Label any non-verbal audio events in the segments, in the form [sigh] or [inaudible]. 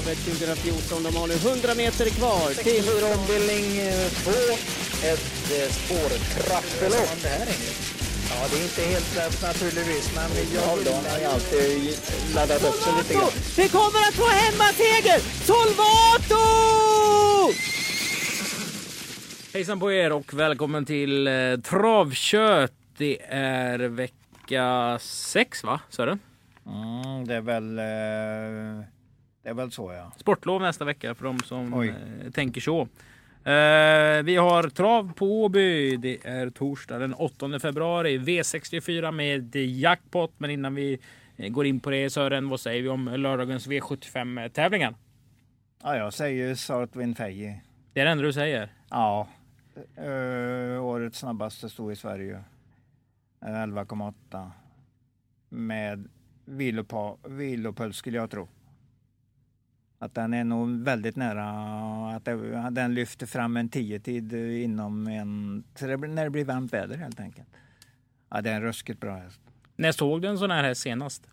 Travet 2014. De har nu 100 meter kvar till... 64 ombildning 2. Ett eh, spårtrappelopp. Ja, det är inte helt lätt naturligtvis, men jag har ju alltid laddat upp sig lite grann. Vi kommer att få hemmaseger! Solvato! Hejsan på er och välkommen till eh, Travkött. Det är vecka sex va Sören? Mm, det är väl... Eh, det är väl så ja. Sportlov nästa vecka för de som Oj. eh, tänker så. Eh, vi har trav på Åby. Det är torsdag den 8 februari. V64 med jackpot. Men innan vi eh, går in på det Sören, vad säger vi om lördagens V75 tävlingar? Ja, jag säger Southwind Feji. Det är det enda du säger. Ja. Eh, årets snabbaste stod i Sverige. Eh, 11,8. Med vilopuls skulle jag tro. Att den är nog väldigt nära att det- den lyfter fram en tiotid inom en... det blir- När det blir varmt väder helt enkelt. Ja, det är en ruskigt bra häst. När såg du en sån här häst senast?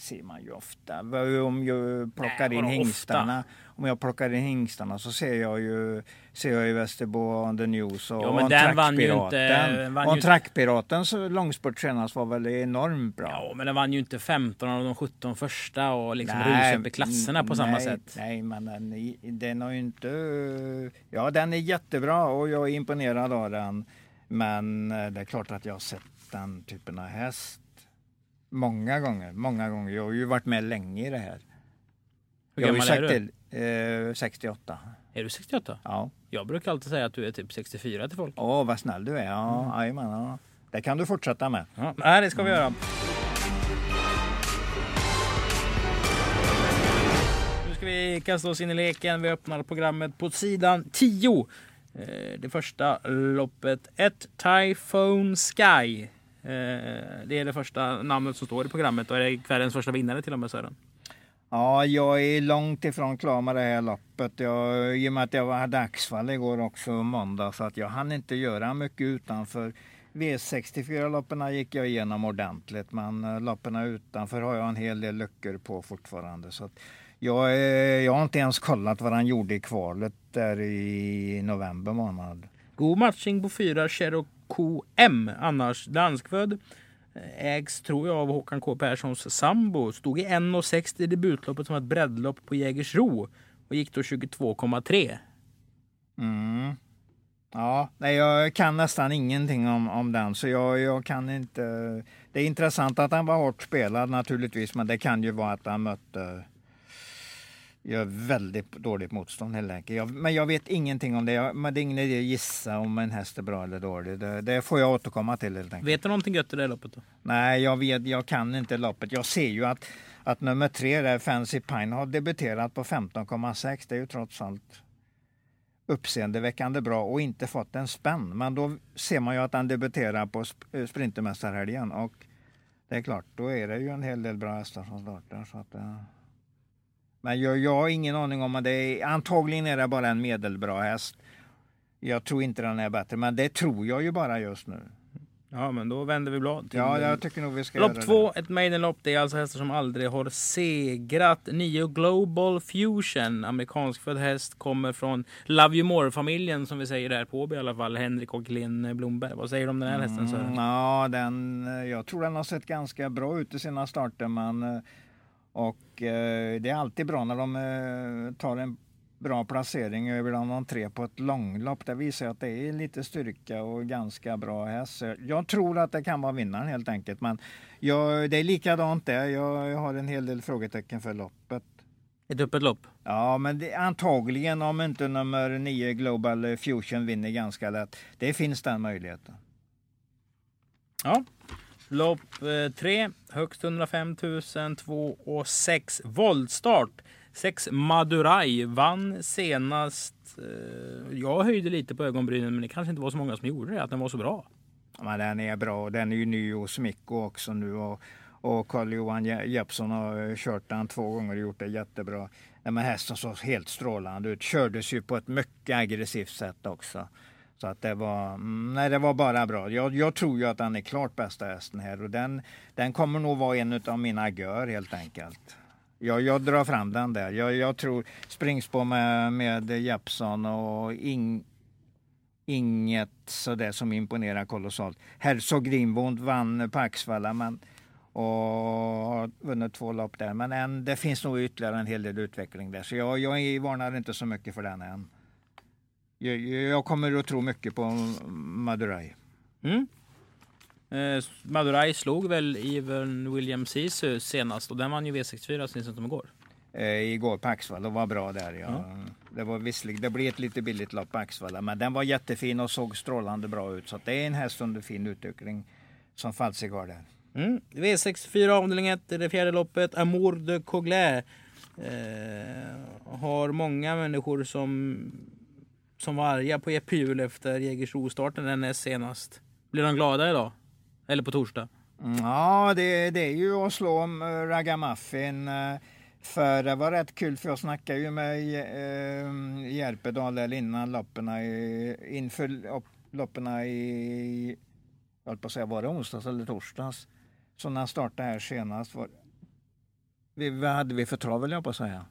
Ser man ju ofta. Om jag plockar Nej, in hingstarna. Om jag plockar in hingstarna så ser jag ju, ser jag ju Västerbo on the news och Ja, men den vann ju inte- vann ju- Trackpiratens långspurt senast var väl enormt bra. Ja, men den vann ju inte 15 av de 17 första och liksom rusade upp i klasserna på samma nej, sätt. Nej, men den, den har ju inte... Ja, den är jättebra och jag är imponerad av den. Men eh, det är klart att jag har sett den typen av häst många gånger. Många gånger. Jag har ju varit med länge i det här. Hur jag gammal är du? till eh, 68. Är du 68? Ja. Jag brukar alltid säga att du är typ 64 till folk. Åh, vad snäll du är. Ja, Mm. jajamän, ja. Det kan du fortsätta med. Ja, nej, det ska vi göra. Nu ska vi kasta oss in i leken. Vi öppnar programmet på sidan 10. Eh, Det första loppet, ett Typhoon Sky. Eh, Det är det första namnet som står i programmet och är det kvällens första vinnare till och med Sören. Ja, jag är långt ifrån klar med det här loppet. Jag, I och med att jag var- hade axfall igår också måndag så att jag hann inte göra mycket utanför. V64-loppen gick jag igenom ordentligt men eh, loppen utanför har jag en hel del luckor på fortfarande. Så jag, är- jag har inte ens kollat vad han gjorde i kvalet där i november månad. God matchning på fyra Cherokee KM, Annars danskfödd. Ägs, tror jag, av Håkan K Perssons sambo. Stod i 1,60 i debutloppet som ett breddlopp på Jägersro. Och gick då 22,3. Mm. Ja, nej, jag kan nästan ingenting om, om den så jag, jag kan inte. Det är intressant att han var hårt spelad naturligtvis, men det kan ju vara att han mötte gör väldigt dåligt motstånd helt enkelt. Jag, men jag vet ingenting om det. Jag, men det är ingen idé att gissa om en häst är bra eller dålig. Det, det får jag återkomma till helt enkelt. Vet du någonting gött i det loppet då? Nej, jag, vet, jag kan inte loppet. Jag ser ju att, att nummer tre, där, Fancy Pine, har debuterat på 15,6. Det är ju trots allt uppseendeväckande bra och inte fått en spänn. Men då ser man ju att han debuterar på eh, Sprintermästarhelgen och det är klart, då är det ju en hel del bra hästar som startar. Så att, eh. Men jag, jag har ingen aning om att det är, antagligen är det bara en medelbra häst. Jag tror inte den är bättre, men det tror jag ju bara just nu. Ja, men då vänder vi blad till Ja, jag tycker nog vi ska Lopp två, ett maidenlopp. Det är alltså hästar som aldrig har segrat. Nio Global Fusion, amerikanskfödd häst, kommer från Love You More-familjen som vi säger där på Åby i alla fall. Henrik och Linn Blomberg. Vad säger du om den här hästen Sören? Mm, ja, den, eh, jag tror den har sett ganska bra ut i sina starter. Men, eh, och eh, det är alltid bra när de eh, tar en bra placering över de tre på ett långlopp. Det visar att det är lite styrka och ganska bra häst. Jag tror att det kan vara vinnaren helt enkelt. Men jag, det är likadant där. Jag, jag har en hel del frågetecken för loppet. Ett öppet lopp. Ja, men det, antagligen om inte nummer 9 Global Fusion vinner ganska lätt. Det finns den möjligheten. Ja. Lopp eh, tre, högst 105 000, 2 och 6 voltstart. 6 Madurai vann senast. Eh, jag höjde lite på ögonbrynen men det kanske inte var så många som gjorde det, att den var så bra. Men den är bra. Den är ju ny hos Mikko också nu. Och, och Carl-Johan Jeppsson har eh, kört den två gånger och gjort det jättebra. Men hästen såg helt strålande ut. Kördes ju på ett mycket aggressivt sätt också. Så att det var, mm, nej, det var bara bra. Jag, jag tror ju att den är klart bästa hästen här och den, den kommer nog vara en av mina gör helt enkelt. Jag, jag drar fram den där. Jag, jag tror springspår med, med Jeppson och ing, inget sådär som imponerar kolossalt. Herzog Grimbond vann på Axvalla men, och har vunnit två lopp där. Men än, det finns nog ytterligare en hel del utveckling där. Så jag, jag varnar inte så mycket för den än. Jag, jag kommer att tro mycket på Madurai. Mm. Eh, Madurai slog väl Even William Sisu senast och den vann ju V64 så som igår. Eh, igår på Axvalla var bra där. Ja. Mm. Det var visserligen, det blev ett lite billigt lopp på Axvalla men den var jättefin och såg strålande bra ut. Så det är en häst under fin utveckling som Falsig har där. Mm. V64 avdelning 1, det fjärde loppet. Amour de Coglais. Eh, har många människor som, som var arga på Jeppe Hjul efter Jägersro-starten den näst senast. Blir de glada idag? Eller på torsdag? Ja, det, det är ju att slå om eh, Ragamuffin. Eh, för det var rätt kul för jag snackade ju med eh, Järpedal innan loppen inför loppen i, jag höll på att säga, var det onsdags eller torsdags? Så när han startade här senast, var, vi, vad hade vi för trav vill jag på att säga?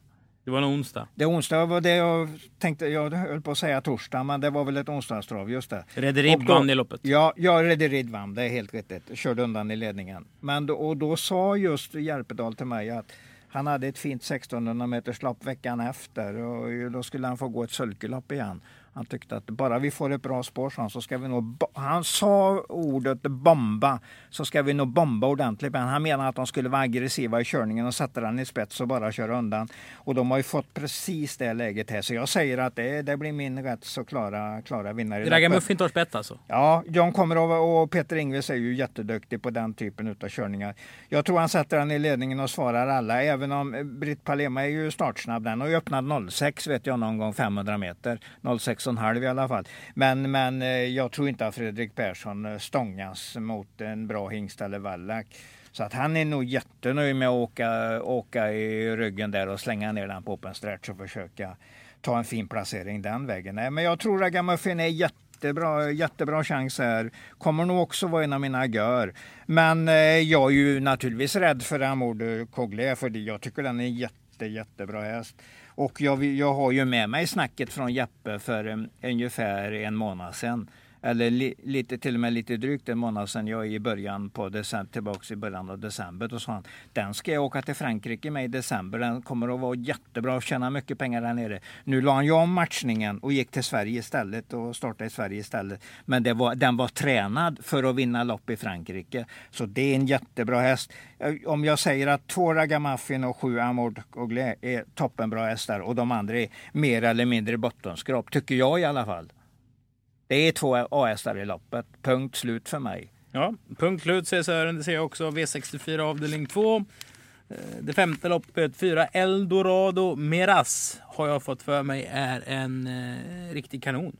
Det var en onsdag. Det onsdag var det jag tänkte, jag höll på att säga torsdag, men det var väl ett onsdagstrav, just det. Rederiet vann i loppet. Ja, ja Rederiet vann, det är helt riktigt. Körde undan i ledningen. Men då, och då sa just Järpedal till mig att han hade ett fint 1600 meters lopp veckan efter och då skulle han få gå ett sulkelopp igen. Han tyckte att bara vi får ett bra spår så ska vi nog... Han sa ordet bomba, så ska vi nog bomba ordentligt. Men han menar att de skulle vara aggressiva i körningen och sätta den i spets och bara köra undan. Och de har ju fått precis det läget här. Så jag säger att det, det blir min rätt så klara, klara vinnare. Ragamuffin tar spett alltså? Ja, John kommer och, och Peter Ingves är ju jätteduktig på den typen av körningar. Jag tror han sätter den i ledningen och svarar alla. Även om Britt Palema är ju startsnabb. Den har ju öppnat 06 vet jag någon gång 500 meter. 06 och en halv i alla fall. Men, men eh, jag tror inte att Fredrik Persson eh, stångas mot en bra hingst eller vallack. Så att han är nog jättenöjd med att åka, åka i ryggen där och slänga ner den på open stretch och försöka ta en fin placering den vägen. Nej, men jag tror att Ragamuffin är jättebra, jättebra chans här. Kommer nog också vara en av mina gör. Men eh, jag är ju naturligtvis rädd för Amour Coglé för jag tycker den är jätte, jättebra häst. Och jag, jag har ju med mig snacket från Jeppe för um, ungefär en månad sedan eller li, lite, till och med lite drygt en månad sedan jag är i början på december, tillbaka i början av december. Då sa han, den ska jag åka till Frankrike med i december. Den kommer att vara jättebra och tjäna mycket pengar där nere. Nu la han ju om matchningen och gick till Sverige istället och startade i Sverige istället. Men det var, den var tränad för att vinna lopp i Frankrike. Så det är en jättebra häst. Eh, om jag säger att två Ragamuffin och sju Amord Oglé är toppenbra hästar och de andra är mer eller mindre bottenskrap, tycker jag i alla fall. Det är två A-hästar i loppet. Punkt slut för mig. Ja, punkt slut säger Sören. Det ser jag också. V64 avdelning 2. Eh, det femte loppet, fyra Eldorado Miras, har jag fått för mig är en eh, riktig kanon.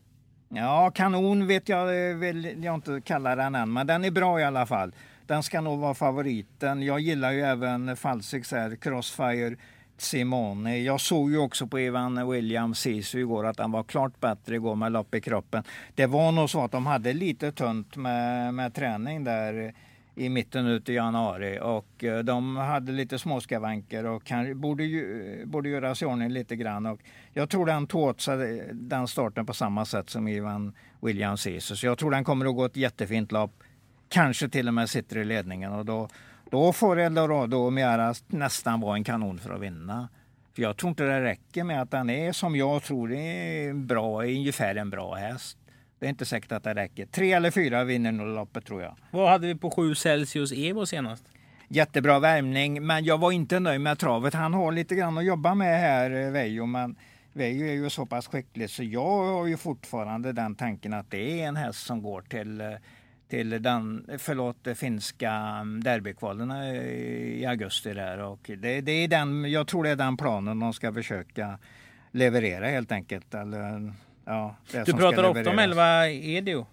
Ja, kanon vet jag vill jag inte kalla den än, men den är bra i alla fall. Den ska nog vara favoriten. Jag gillar ju även Falsiks Crossfire Simone. Jag såg ju också på Evan Williams Sisu igår att han var klart bättre igår med lopp i kroppen. Det var nog så att de hade lite tunt med, med träning där i mitten ut i januari och eh, de hade lite småskavanker och kan, borde, ju, borde göra sig ordning lite grann. Och jag tror den tog åt sig den starten på samma sätt som Ivan Williams Sisu. Så jag tror den kommer att gå ett jättefint lopp. Kanske till och med sitter i ledningen och då då får Eldorado och Miara nästan vara en kanon för att vinna. För jag tror inte det räcker med att den är som jag tror är bra, ungefär en bra häst. Det är inte säkert att det räcker. Tre eller fyra vinner nog loppet tror jag. Vad hade vi på 7 Celsius Evo senast? Jättebra värmning, men jag var inte nöjd med travet. Han har lite grann att jobba med här, eh, Veijo, men Veijo är ju så pass skicklig så jag har ju fortfarande den tanken att det är en häst som går till eh, till den, förlåt, finska derbykvalen i augusti där. Och det, det, är den, jag tror det är den planen de ska försöka leverera helt enkelt. Eller, ja, du pratar ofta om 11 Edio.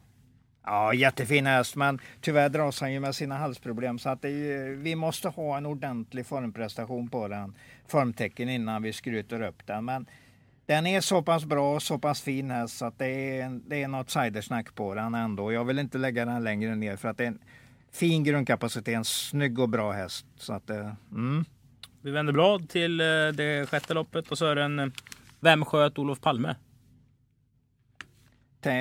Ja, jättefin häst, men tyvärr dras han ju med sina halsproblem så att är, vi måste ha en ordentlig formprestation på den, formtecken innan vi skryter upp den. Men den är så pass bra och så pass fin häst så att det är, det är något sidersnack på den ändå. Jag vill inte lägga den längre ner för att det är en fin grundkapacitet, en snygg och bra häst. Så att, mm. Vi vänder blad till eh, det sjätte loppet och så är det en eh, Vem sköt Olof Palme?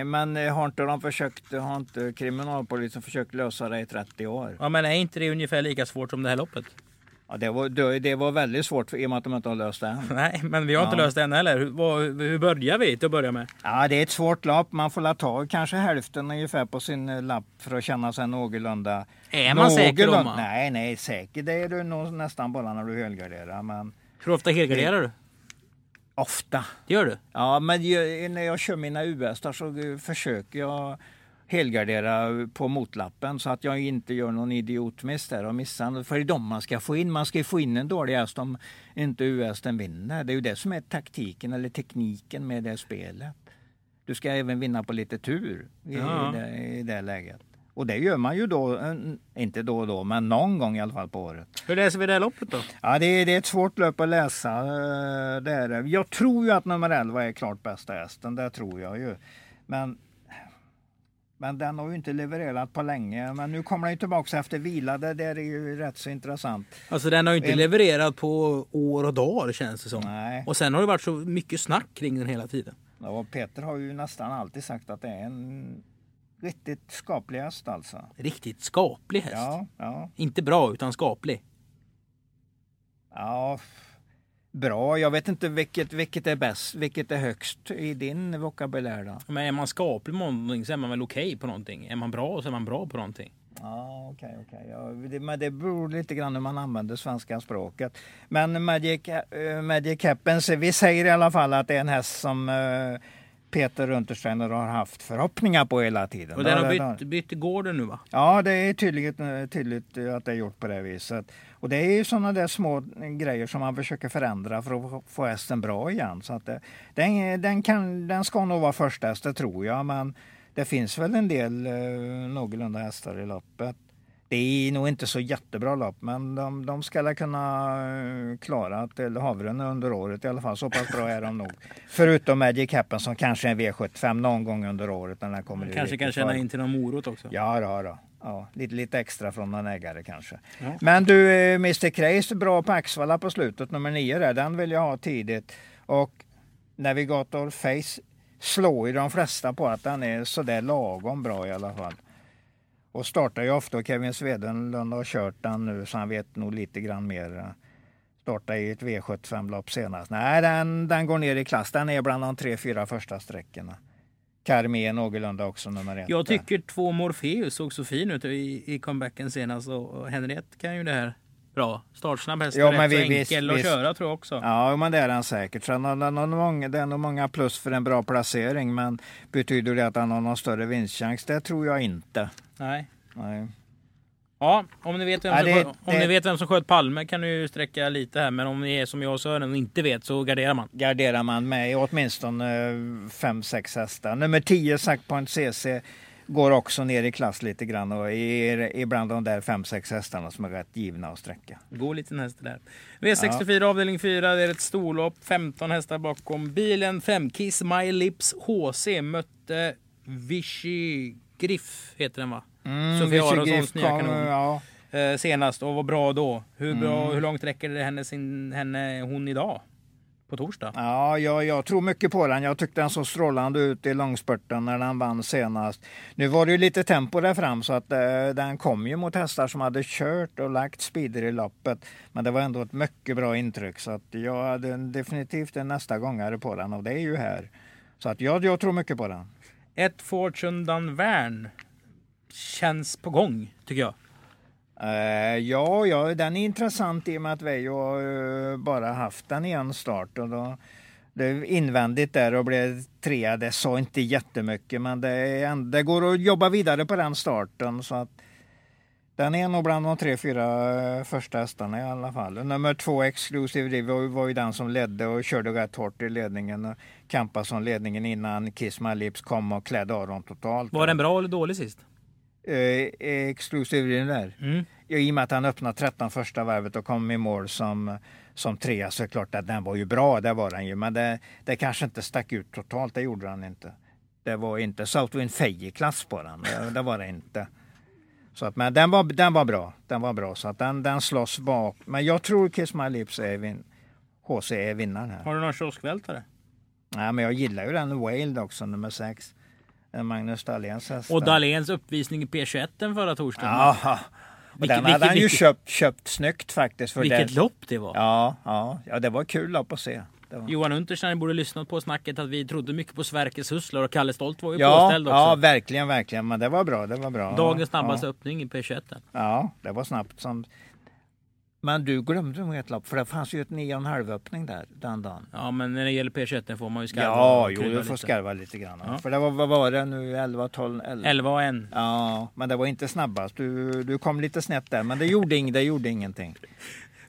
Men eh, har inte de försökt, har inte kriminalpolisen försökt lösa det i 30 år? Ja, men är inte det ungefär lika svårt som det här loppet? Ja, det, var, det, det var väldigt svårt för, i och med att de inte har löst det än. [laughs] Nej, men vi har inte Ja. löst det än heller. Hur, vad, hur börjar vi till att börja med? Ja, det är ett svårt lopp. Man får la ta kanske hälften ungefär på sin eh, lapp för att känna sig någorlunda... Är man säker då? någorlunda- man? Nej, nej, säker det är du nog nästan bara när du helgarderar. Men Hur ofta helgarderar du? ofta. Det gör du? Ja, men ju- när jag kör mina US-ar så eh, försöker jag helgardera på motlappen så att jag inte gör någon idiotmiss där och missar. För det är de man ska få in. Man ska ju få in en dålig häst om inte US den vinner. Det är ju det som är taktiken eller tekniken med det spelet. Du ska även vinna på lite tur i, Ja. det, i det läget. Och det gör man ju då, inte då och då, men någon gång i alla fall på året. Hur läser vi det loppet då? Ja, det är, det är ett svårt löp att läsa. eh, Det är det. Jag tror ju att nummer 11 är klart bästa hästen. Det tror jag ju. Men, men den har ju inte levererat på länge. Men nu kommer den ju tillbaka efter vila. Det där är ju rätt så intressant. Alltså den har ju inte En- levererat på år och dagar känns det som. Nej. Och sen har det varit så mycket snack kring den hela tiden. Och Peter har ju nästan alltid sagt att det är en riktigt skaplig häst alltså. Riktigt skaplig häst. Ja, ja, Inte bra utan skaplig. ja. Bra. Jag vet inte vilket, vilket är bäst, vilket är högst i din vokabulär då? Men är man skaplig på någonting så är man väl okej på någonting. Är man bra så är man bra på någonting. Ja, okej, okej. Ja, det, men det beror lite grann hur man använder svenska språket. Men Magic, uh, Magic Happens, vi säger i alla fall att det är en häst som eh, Peter Untersteiner har haft förhoppningar på hela tiden. Och den har bytt, bytt gården nu va? Ja, det är tydligt, tydligt att det är gjort på det viset. Och det är ju sådana där små grejer som man försöker förändra för att få- få hästen bra igen. Så att det, den, den, kan, den ska nog vara första häst, det tror jag. Men det finns väl en del eh, någorlunda hästar i loppet. Det är nog inte så jättebra lopp, men de, de ska kunna eh, klara till havren under året i alla fall. Så pass bra är de nog. [laughs] Förutom Magic Happen som kanske är en V75 någon gång under året när den kommer Kanske kan känna in till någon morot också. Ja, då, då. Ja, lite, lite extra från någon ägare kanske. Ja. Men du, eh, Mr Craze, bra på Axvalla på slutet, nummer nio där. Den vill jag ha tidigt. Och Navigator Face slår ju de flesta på att den är sådär lagom bra i alla fall. Och startar ju ofta, och Kevin Swedenlund har kört den nu så han vet nog lite grann mer. Startade i ett V75-lopp senast. Nej, den, den går ner i klass. Den är bland de tre, fyra första sträckorna. Carmé någorlunda också nummer ett. Jag tycker två Morpheus såg så fin ut i, i comebacken senast och, Henriette kan ju det här bra. Startsnabb häst Ja, men vi- visst, enkel att visst. köra tror jag också. Ja, men det är han säkert. Sen har den har många, det är nog många plus för en bra placering. Men betyder det att han har någon större vinstchans? Det tror jag inte. Nej. Nej. Ja, om ni, vet vem Ja, som, det- sköt, om det- ni vet vem som sköt Palme kan ju sträcka lite här. Men om ni är som jag och Sören och inte vet så garderar man. Garderar man med åtminstone 5-6 hästar. Nummer 10, Sackpoint CC, går också ner i klass lite grann och är ibland de där 5-6 hästarna som är rätt givna att sträcka. God liten häst där. V64 avdelning 4, det är ett storlopp. 15 hästar bakom bilen. 5 Kiss My Lips HC mötte Vichy Griff, heter den va? Sofia Vichy Aronsons Gift nya kanon. Ja, Eh, senast och var bra då. Hur, bra, Mm. hur långt räcker det henne, sin, henne hon idag? På torsdag? Ja, jag, jag tror mycket på den. Jag tyckte den såg strålande ut i långspurten när den vann senast. Nu var det ju lite tempo där fram så att eh, den kom ju mot hästar som hade kört och lagt speeder i loppet. Men det var ändå ett mycket bra intryck så att jag hade definitivt en nästa gångare på den och det är ju här. Så att jag, jag tror mycket på den. Ett Fortune Dunvern känns på gång, tycker jag. Uh, ja, ja, den är intressant i och med att Veijo uh, bara haft den i en start. Och då, det är invändigt där och blev trea. Det sa inte jättemycket men det, är, det går att jobba vidare på den starten. Så att den är nog bland de tre, fyra eh, första hästarna i alla fall. Nummer två, Exclusive Riv, var, var ju den som ledde och körde rätt hårt i ledningen. Och Kampade som ledningen innan Kiss My Lips kom och klädde av dem totalt. Var den bra eller dålig sist? Eh, Exclusive Riv där. Mm. Ja, I och med att han öppnade 13 första varvet och kom i mål som, som trea så är det klart att den var ju bra, det var den ju. Men det, det kanske inte stack ut totalt, det gjorde han inte. Det var inte Southwind Fey-klass på den, det, det var det inte. Så att, men den var, den var bra. Den var bra. Så att den, den slåss bak. Men jag tror Kiss My Lips är vin, HC är vinnaren här. Har du någon kioskvältare? Nej, men jag gillar ju den Wailed också, nummer sex. Den Magnus Dahléns häst. Och Dahléns uppvisning i P21 förra torsdagen. Ja, och Vilket- den hade vilket- han ju vilket- köpt, köpt snyggt faktiskt. För Vilket det. lopp det var! Ja, ja, ja, det var kul lopp att se. Var... Johan Unterstein borde lyssnat på snacket att vi trodde mycket på Sverkes Husslar och Kalle Stolt var ju Ja, påställd också. ja, verkligen, verkligen. Men det var bra, det var bra. Dagens snabbaste ja, öppning i P21. ja, det var snabbt som... Men du glömde nog ett lopp, för det fanns ju ett 9,5 öppning där den dagen. Ja, men när det gäller P21 får man ju skarva Ja, jo, du får lite. skarva lite grann. Ja. För det var, vad var det nu, 11, 12, 11? 11 och 1. Ja, men det var inte snabbast. Du, du kom lite snett där, men det gjorde, ing, det gjorde ingenting.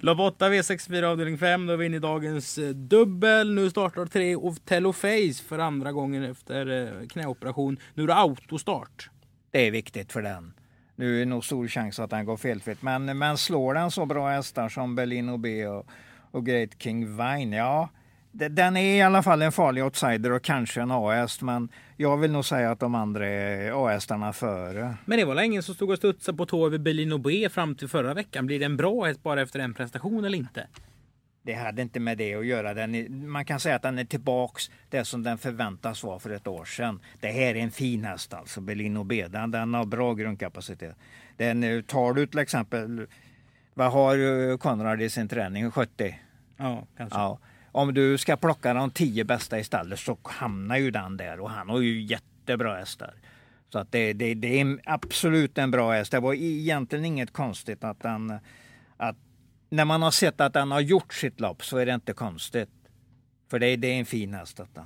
Lopp 8 V64 avdelning 5. Då är vi inne i dagens eh, dubbel. Nu startar tre of Tello Face för andra gången efter eh, knäoperation. Nu är det autostart. Det är viktigt för den. Nu är det nog stor chans att den går felfritt. Men, men slår den så bra hästar som Berlin B och, och Great King Vine, ja. Den är i alla fall en farlig outsider och kanske en A-häst. Men jag vill nog säga att de andra är A-hästarna före. Men det var ingen som stod och studsade på tå över Berlin B fram till förra veckan. Blir det en bra bara efter en prestation eller inte? Det hade inte med det att göra. Den är, man kan säga att den är tillbaks det som den förväntas vara för ett år sedan. Det här är en fin häst alltså, Berlin B. Den, den har bra grundkapacitet. Den, eh, tar du till exempel, vad har eh, Konrad i sin träning? 70? Ja, kanske. Ja. Om du ska plocka de tio bästa i stallet så hamnar ju den där och han har ju jättebra hästar. Så att det, det, det är absolut en bra häst. Det var egentligen inget konstigt att den... Att när man har sett att den har gjort sitt lopp så är det inte konstigt. För det, det är en fin häst detta.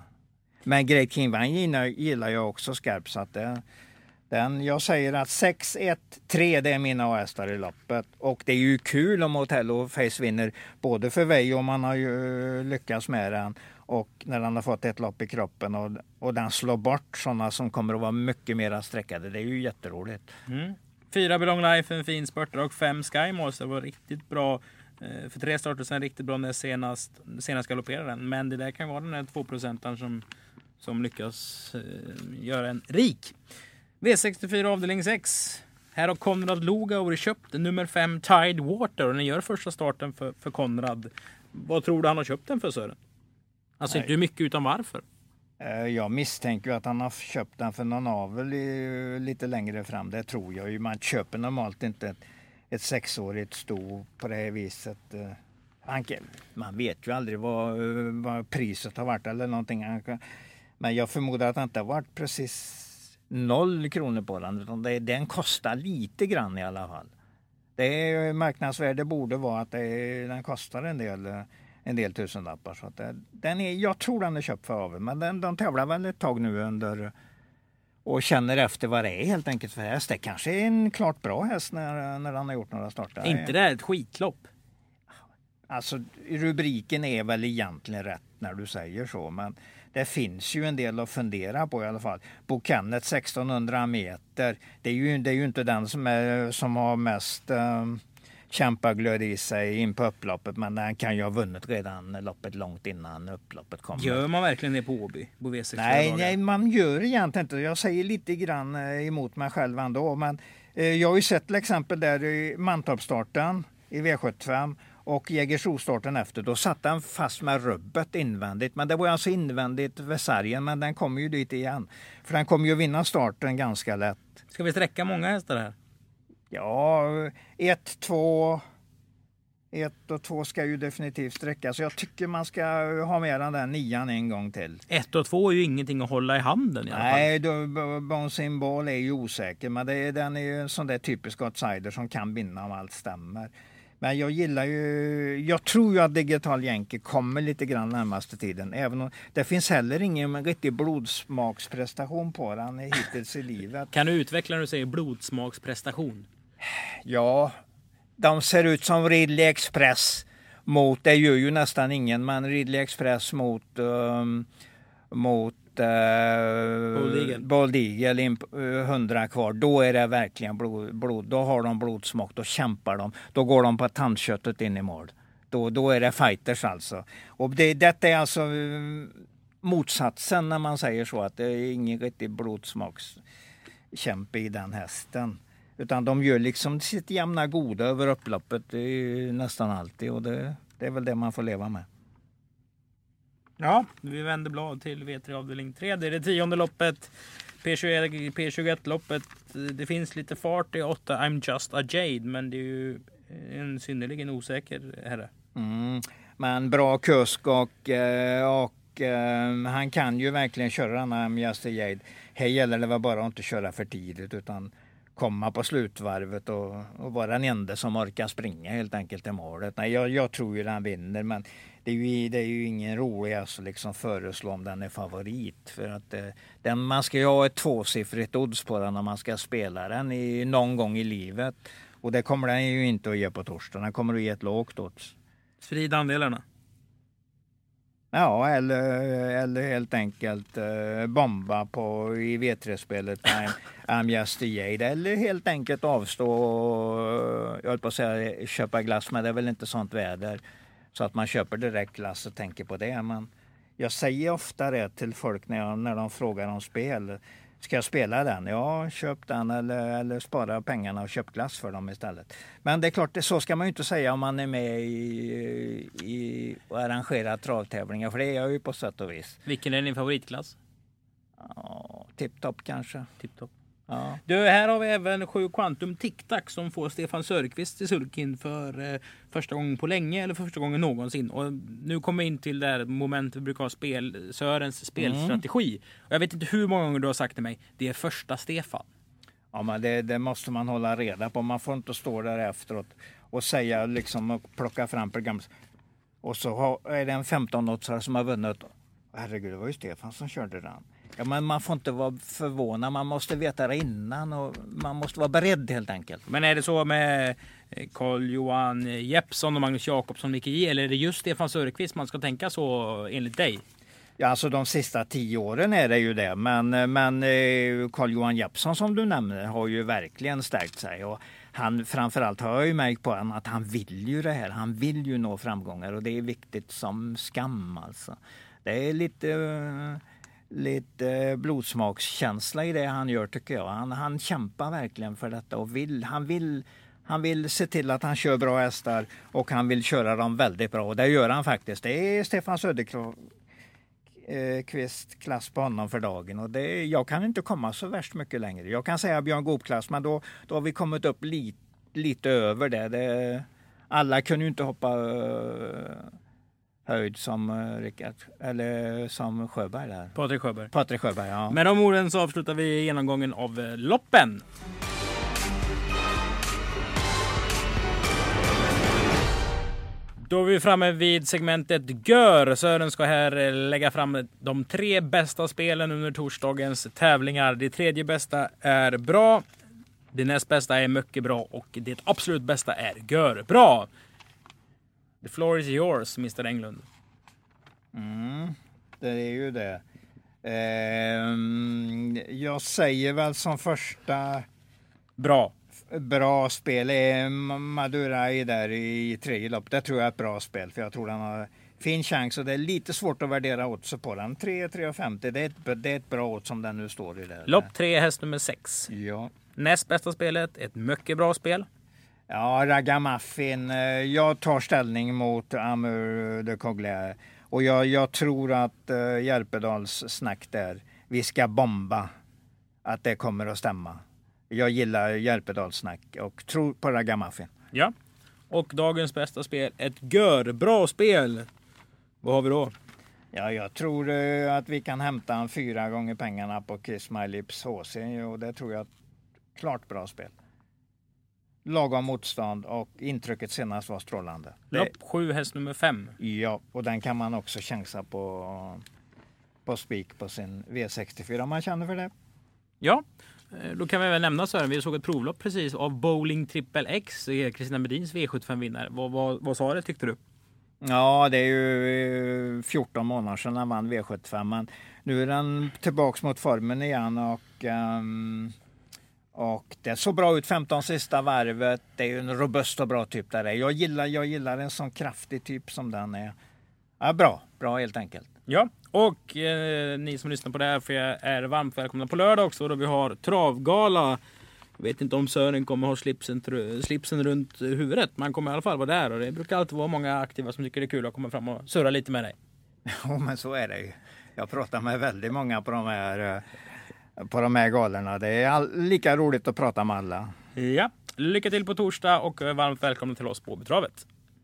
Men Great King Van gillar, gillar jag också skarpt så att det, den, jag säger att 6, 1, 3 det är mina A-hästar i loppet. Och det är ju kul om Otello Face vinner. Både för Veijo om han har ju lyckats med den. Och när han har fått ett lopp i kroppen och, och den slår bort sådana som kommer att vara mycket mer sträckade. Det är ju jätteroligt. Mm. Fyra Belong Life, en fin spurtare och fem Skymores. Det var riktigt bra. Eh, för tre starter sen riktigt bra när senast, senast galopperade den. Men det där kan vara den där 2 som, som lyckas eh, göra en rik. V64 avdelning 6. Här har Konrad Lugauer köpt nummer 5 Tide Water och den gör första starten för, för Konrad. Vad tror du han har köpt den för Sören? Alltså Nej. inte hur mycket utan varför. Eh, Jag misstänker att han har köpt den för någon avel lite längre fram. Det tror jag ju. Man köper normalt inte ett, ett sexårigt sto på det här viset. Eh, man vet ju aldrig vad, eh, vad priset har varit eller någonting. Men jag förmodar att det inte har varit precis noll kronor på den. Utan det, den kostar lite grann i alla fall. Det är marknadsvärde borde vara att det, den kostar en del, en del tusenlappar. Så det, den är, jag tror den är köpt för avel, men den, de tävlar väl ett tag nu under och känner efter vad det är helt enkelt för häst. Det kanske är en klart bra häst när, när han har gjort några starter. Inte det här ett skitlopp? Alltså rubriken är väl egentligen rätt när du säger så, men det finns ju en del att fundera på i alla fall. Bo Kenneth 1600 meter, det är ju, det är ju inte den som, är, som har mest um, kämpaglöd i sig in på upploppet, men den kan ju ha vunnit redan loppet långt innan upploppet kommer. Gör man verkligen det på Åby? På V64 Nej, nej, man gör egentligen inte Jag säger lite grann eh, emot mig själv ändå. Men eh, jag har ju sett till exempel där i Mantorpsstarten i V75 och Jägersro-starten efter. Då satt den fast med rubbet invändigt. Men det var alltså invändigt vid sargen, men den kommer ju dit igen. För den kommer ju vinna starten ganska lätt. Ska vi sträcka många hästar här? Ja, ett, två... Ett och två ska ju definitivt sträcka. Så jag tycker man ska ha med den där nian en gång till. Ett och två är ju ingenting att hålla i handen i alla fall. Nej, då, Bouncing Ball är ju osäker, men det den är ju en sån där typisk outsider som kan vinna om allt stämmer. Men jag gillar ju, jag tror ju att Digital Yankee kommer lite grann närmaste tiden. Även om det finns heller ingen riktig blodsmaksprestation på den hittills i livet. Kan du utveckla när du säger blodsmaksprestation? Ja, de ser ut som Ridley Express mot, det gör ju nästan ingen, men Ridley Express mot, um, mot uh, Bold Eagle. Bold Eagle, in, uh, 100 kvar. Då är det verkligen blod, blod, då har de blodsmak, då kämpar de. Då går de på tandköttet in i mål. Då, då är det fighters alltså. Och det, detta är alltså um, motsatsen när man säger så att det är ingen riktig blodsmakskämpe i den hästen. Utan de gör liksom sitt jämna goda över upploppet nästan alltid och det, det är väl det man får leva med. Ja, vi vänder blad till V3 avdelning 3. Det är det tionde loppet. P21, P21-loppet. Det finns lite fart i 8 I'm just a Jade, men det är ju en synnerligen osäker herre. Mm, men bra kusk och, eh, och eh, han kan ju verkligen köra den här Just a Jade. Här gäller det väl bara att inte köra för tidigt utan komma på slutvarvet och, och vara den enda som orkar springa helt enkelt i målet. Nej, jag, jag tror ju den vinner men det är ju, det är ju ingen rolig att liksom föreslå om den är favorit. För att eh, den, man ska ju ha ett tvåsiffrigt odds på den när man ska spela den i, någon gång i livet. Och det kommer den ju inte att ge på torsdag. Den kommer att ge ett lågt odds. Sprid andelarna. Ja, eller, eller helt enkelt eh, bomba på i V3-spelet I'm, I'm just a Jade. Eller helt enkelt avstå och, jag höll på att säga köpa glass, men det är väl inte sånt väder. Så att man köper direkt glass och tänker på det. Men jag säger ofta det till folk när, jag, när de frågar om spel. Ska jag spela den? Ja, köp den eller, eller spara pengarna och köp glass för dem istället. Men det är klart, så ska man ju inte säga om man är med i, i och arrangerar travtävlingar, för det är jag ju på sätt och vis. Vilken är din favoritklass? Ja, Tipptopp kanske. Tipptopp. Ja. Du, här har vi även 7 Quantum TicTac som får Stefan Sörqvist till sulkin för eh, första gången på länge eller för första gången någonsin. Och nu kommer vi in till det här momentet vi brukar ha spel, Sörens spelstrategi. Mm. Och jag vet inte hur många gånger du har sagt till mig, det är första Stefan. Ja, men det, det, måste man hålla reda på. Man får inte stå där efteråt och säga liksom och plocka fram program. Och så har, är det en 15-åtsare som har vunnit. Herregud, det var ju Stefan som körde den. Ja, men man får inte vara förvånad, man måste veta det innan och man måste vara beredd helt enkelt. Men är det så med Carl-Johan Jeppsson och Magnus Jakobsson, Micke J, eller är det just Stefan Söderqvist man ska tänka så enligt dig? Ja, alltså de sista tio åren är det ju det. Men, men eh, Carl-Johan Jeppsson som du nämner har ju verkligen stärkt sig. Och han, framförallt har jag ju märkt på honom att han vill ju det här. Han vill ju nå framgångar och det är viktigt som skam alltså. Det är lite lite blodsmakskänsla i det han gör tycker jag. Han, han kämpar verkligen för detta och vill, han vill han vill se till att han kör bra hästar och han vill köra dem väldigt bra. Och det gör han faktiskt. Det är Stefan Söderqvist eh, klass på honom för dagen. Och det, jag kan inte komma så värst mycket längre. Jag kan säga Björn Goop-klass, men då, då har vi kommit upp lite, lite över det. det. Alla kunde ju inte hoppa uh, höjd som uh, Rickard, eller som Sjöberg där. Patrik Sjöberg. Patrik Sjöberg, ja. Med de orden så avslutar vi genomgången av uh, loppen. Då är vi framme vid segmentet Gör. Sören ska här lägga fram de tre bästa spelen under torsdagens tävlingar. Det tredje bästa är bra. Det näst bästa är mycket bra och det absolut bästa är Gör bra. The floor is yours, Mr Englund. Mm, det är ju det. Eh, jag säger väl som första bra bra spel är Madurai där i tredje lopp. Det tror jag är ett bra spel för jag tror han har fin chans och det är lite svårt att värdera oddset på den. 3-3,50 det, är ett, det är ett bra odds som den nu står i. Där. Lopp 3, häst nummer 6. Ja. Näst bästa spelet, ett mycket bra spel. Ja, Ragamuffin. Jag tar ställning mot Amur de Cogliere. Och jag, jag, tror att uh, Järpedals snack där, vi ska bomba, att det kommer att stämma. Jag gillar Järpedalssnack och tror på Ragamuffin. Ja. Och dagens bästa spel, ett gör-bra spel. Vad har vi då? Ja, jag tror uh, att vi kan hämta en fyra gånger pengarna på Kiss My Lips HC och det tror jag är ett klart bra spel. Lagom motstånd och intrycket senast var strålande. Lopp 7, häst nummer 5. Ja, och den kan man också chansa på, på spik på sin V64 om man känner för det. Ja, Eh, då kan vi väl nämna så här, vi såg ett provlopp precis av Bowling Triple X, Kristina Medins V75-vinnare. Vad, vad, vad sa det tyckte du? Ja, det är ju 14 månader sedan han vann V75, men nu är den tillbaks mot formen igen och um, och det såg bra ut 15 sista varvet. Det är ju en robust och bra typ där. Jag gillar, jag gillar en sån kraftig typ som den är. Ja, bra, bra helt enkelt. Ja, och eh, ni som lyssnar på det här för jag är varmt välkomna på lördag också då vi har travgala. Jag vet inte om Sören kommer ha slipsen, slipsen runt huvudet, men han kommer i alla fall vara där och det brukar alltid vara många aktiva som tycker det är kul att komma fram och surra lite med dig. [laughs] Ja, men så är det ju. Jag pratar med väldigt många på de här eh, på de här galorna. Det är all, lika roligt att prata med alla. Ja, lycka till på torsdag och varmt välkomna till oss på Betravet.